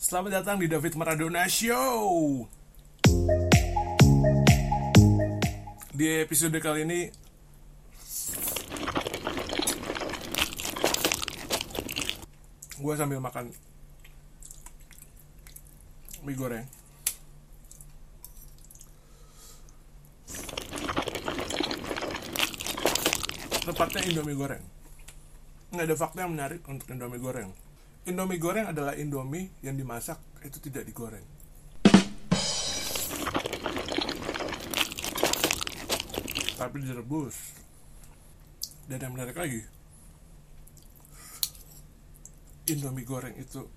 Selamat datang di David Maradona Show. Di episode kali ini gue sambil makan mie goreng. Tepatnya Indomie goreng. Nggak ada fakta yang menarik untuk Indomie goreng. Indomie goreng adalah Indomie yang dimasak itu tidak digoreng. Tapi direbus. Dan yang menarik lagi, Indomie goreng itu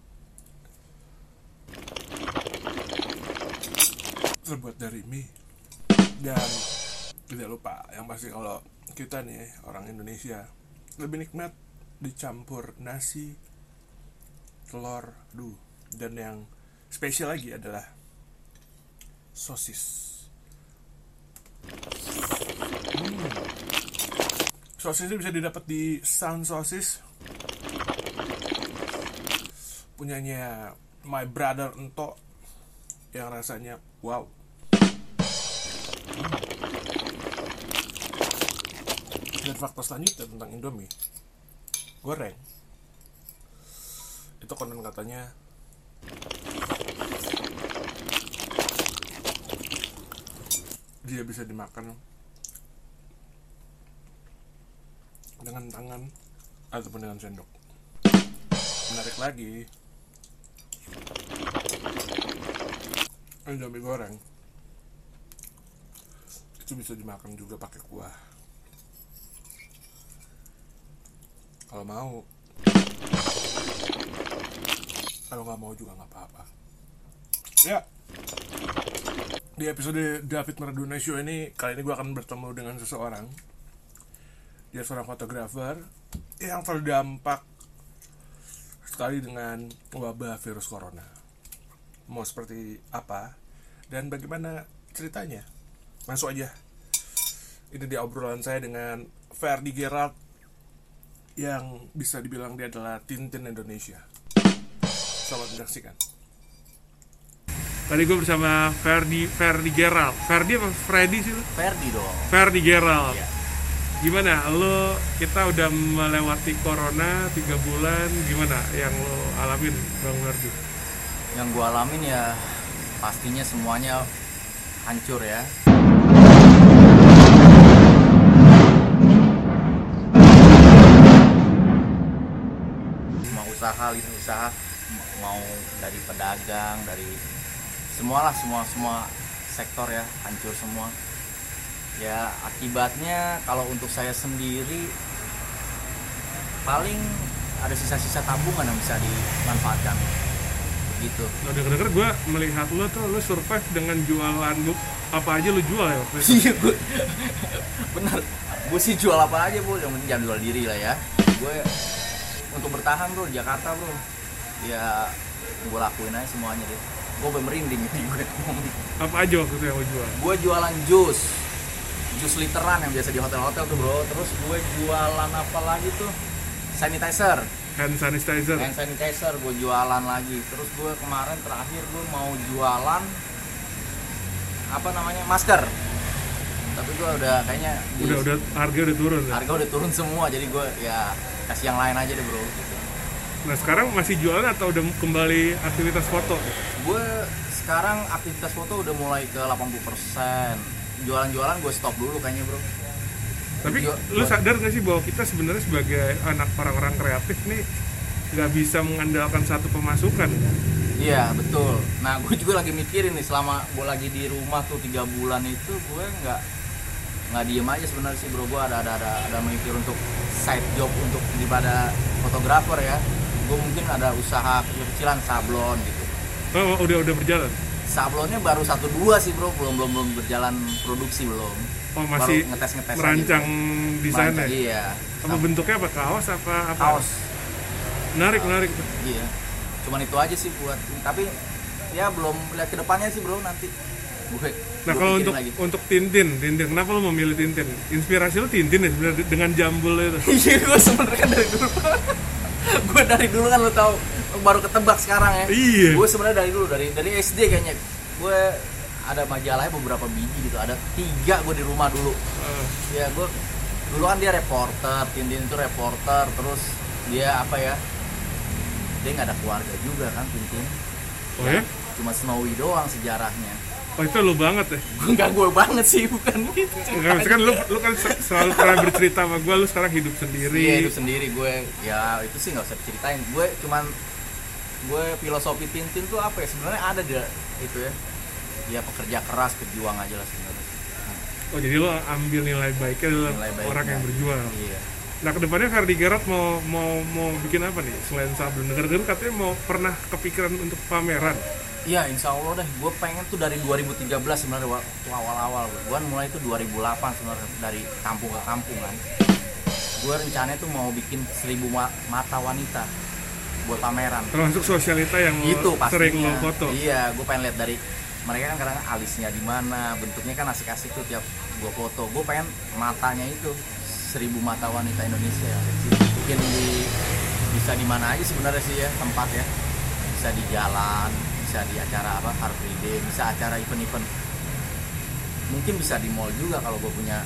terbuat dari mie dan tidak lupa yang pasti kalau kita nih orang Indonesia lebih nikmat dicampur nasi telur duh. Dan yang spesial lagi adalah sosis. Hmm. sosis itu bisa didapat di Sun Sosis. Punyanya my brother Ento yang rasanya wow. Hmm. dan fakta selanjutnya tentang Indomie. Goreng itu konon katanya. Dia bisa dimakan. Dengan tangan ataupun dengan sendok. Menarik lagi. Indomie goreng. Itu bisa dimakan juga pakai kuah. Kalau mau kalau nggak mau juga nggak apa-apa. Ya. Di episode David Maradona Show ini kali ini gue akan bertemu dengan seseorang. Dia seorang fotografer yang terdampak sekali dengan wabah virus corona. Mau seperti apa dan bagaimana ceritanya? Masuk aja. Ini di obrolan saya dengan Ferdi Gerald yang bisa dibilang dia adalah Tintin Indonesia menyaksikan Tadi gue bersama Ferdi Ferdi Gerald. Ferdi apa Freddy sih lu? Ferdi dong. Ferdi Gerald. Iya. Gimana? Lo kita udah melewati corona tiga bulan. Gimana yang lo alamin, Bang Ferdi? Yang gue alamin ya pastinya semuanya hancur ya. Semua usaha, lini usaha mau dari pedagang, dari semualah semua semua sektor ya hancur semua. Ya akibatnya kalau untuk saya sendiri paling ada sisa-sisa tabungan yang bisa dimanfaatkan gitu. Nah, denger-denger gue melihat lo tuh lo survive dengan jualan lu apa aja lo jual ya waktu itu. Iya gue bener gue sih jual apa aja bu yang penting jangan jual diri lah ya gue untuk bertahan bro di Jakarta bro ya gue lakuin aja semuanya deh gue merinding nih gue Apa aja waktu itu yang lo jual? gue jualan jus jus literan yang biasa di hotel-hotel tuh bro terus gue jualan apa lagi tuh sanitizer Hand sanitizer. hand sanitizer gue jualan lagi terus gue kemarin terakhir gue mau jualan apa namanya masker tapi gue udah kayaknya di- Udah udah harga udah turun. ya? harga udah turun semua jadi gue ya kasih yang lain aja deh bro Nah sekarang masih jualan atau udah kembali aktivitas foto? gue sekarang aktivitas foto udah mulai ke 80% jualan-jualan gue stop dulu kayaknya bro. Tapi Jual- lu sadar gak sih bahwa kita sebenarnya sebagai anak orang-orang kreatif nih nggak bisa mengandalkan satu pemasukan? Iya betul. Nah gue juga lagi mikirin nih selama gue lagi di rumah tuh tiga bulan itu gue nggak nggak diem aja sebenarnya sih bro. Gue ada ada ada ada mikir untuk side job untuk daripada fotografer ya gue mungkin ada usaha kecil-kecilan sablon gitu. Oh udah udah berjalan? Sablonnya baru satu dua sih bro. Belum belum belum berjalan produksi belum. Oh masih Baru ngetes-ngetes aja, merancang desainnya? Iya. Apa bentuknya apa? Kaos apa apa? Kaos. Menarik menarik iya. Cuman itu aja sih buat tapi ya belum lihat ke depannya sih bro nanti. Gue nah kalau untuk lagi. untuk Tintin Tintin kenapa lo memilih Tintin? Inspirasi lo Tintin ya sebenarnya dengan jambul itu. Iya gue sebenarnya kan dari dulu gue dari dulu kan lo tau baru ketebak sekarang ya. Iya. gue sebenarnya dari dulu dari dari SD kayaknya. Gue ada majalahnya beberapa biji gitu ada tiga gue di rumah dulu. Eh, ya gue dulu kan dia reporter Tintin itu reporter terus dia apa ya dia nggak ada keluarga juga kan Tintin oh ya? Cuma Snowy doang sejarahnya oh itu lu banget ya Enggak gue banget sih bukan gitu Enggak, kan lu, lu kan se- selalu pernah bercerita sama gue, lu sekarang hidup sendiri. Iya hidup sendiri gue ya itu sih nggak usah diceritain gue cuman gue filosofi Tintin tuh apa ya sebenarnya ada di itu ya dia pekerja keras pejuang aja lah sebenarnya Oh jadi lu ambil nilai baiknya Nilai baiknya. orang yang berjuang. iya Nah ke depannya Ferdi Gerard mau mau mau bikin apa nih selain sablon? Dengar-dengar katanya mau pernah kepikiran untuk pameran. Iya insya Allah deh. Gue pengen tuh dari 2013 sebenarnya waktu awal-awal. Gue Gue mulai tuh 2008 sebenarnya dari kampung ke kampung kan. Gue rencananya tuh mau bikin seribu ma- mata wanita buat pameran. Termasuk sosialita yang itu sering lo foto. iya gue pengen lihat dari mereka kan kadang alisnya di mana bentuknya kan asik-asik tuh tiap gue foto. Gue pengen matanya itu seribu mata wanita Indonesia. Mungkin di bisa di mana aja sebenarnya sih ya tempat ya. Bisa di jalan bisa di acara apa Car Free Day bisa acara event-event mungkin bisa di mall juga kalau gue punya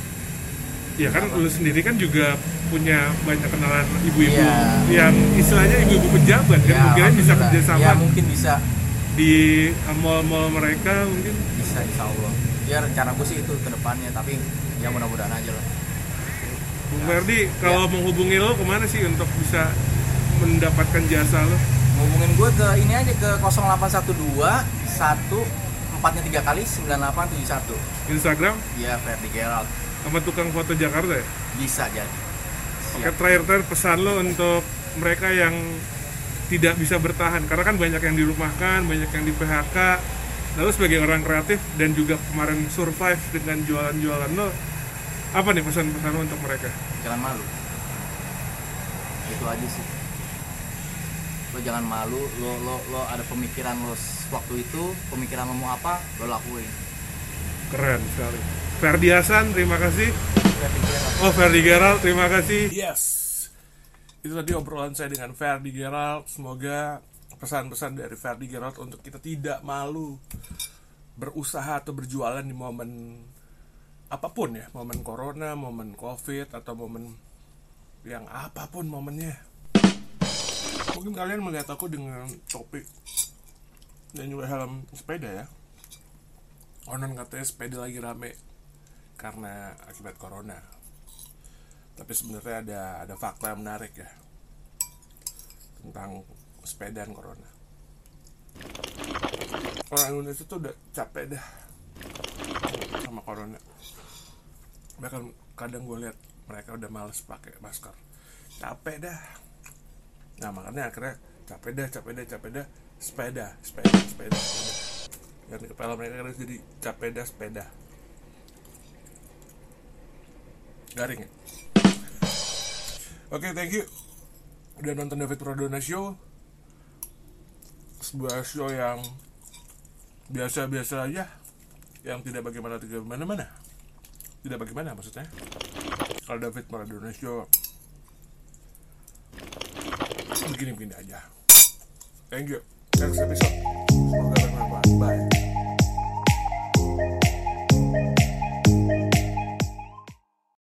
Ya kan lu sendiri kan juga punya banyak kenalan ibu-ibu Iya. yang istilahnya ibu-ibu pejabat kan. Mungkin bisa kerjasama ya mungkin bisa di mall-mall mereka mungkin. bisa insya Allah ya rencana gue sih itu ke depannya tapi ya mudah-mudahan aja lah Bung Ferdi, kalau menghubungi lo ke mana sih untuk bisa mendapatkan jasa lo? Ngubungin gue ke ini aja ke 0812 1 empatnya tiga kali 9871 Instagram ya Ferdi Gerald sama tukang foto Jakarta ya? bisa jadi Oke, Siap. terakhir-terakhir pesan lo untuk mereka yang tidak bisa bertahan karena kan banyak yang dirumahkan, banyak yang di PHK. Lalu sebagai orang kreatif dan juga kemarin survive dengan jualan-jualan lo, apa nih pesan-pesan lo untuk mereka? jangan malu itu aja sih lo jangan malu lo lo lo ada pemikiran lo waktu itu pemikiran lo mau apa lo lakuin Keren sekali. Ferdi Hasan, terima kasih. Ferdi Gerald Oh, Ferdi Gerald, terima kasih. Yes. Itu tadi obrolan saya dengan Ferdi Gerald. Semoga pesan-pesan dari Ferdi Gerald untuk kita tidak malu berusaha atau berjualan di momen apa pun ya, momen corona, momen covid atau momen yang apa pun momennya. Mungkin kalian melihat aku dengan topik dan juga helm sepeda ya. Konon katanya sepeda lagi rame karena akibat corona. Tapi sebenarnya ada ada fakta yang menarik ya tentang sepeda dan corona. Orang Indonesia tuh udah capek dah sama corona. Bahkan kadang gue lihat mereka udah males pakai masker. Capek dah. Nah makanya akhirnya capek dah, capek dah, capek dah, sepeda, sepeda, sepeda, sepeda. Dan di kepala mereka harus jadi capek dah, sepeda. Garing ya? Oke, thank you. Udah nonton David Pradona Show. Sebuah show yang biasa-biasa aja. Yang tidak bagaimana tidak mana-mana. Tidak bagaimana maksudnya. Kalau David Maradona Show begini-begini aja. Thank you. Next episode. Semoga bermanfaat. Bye.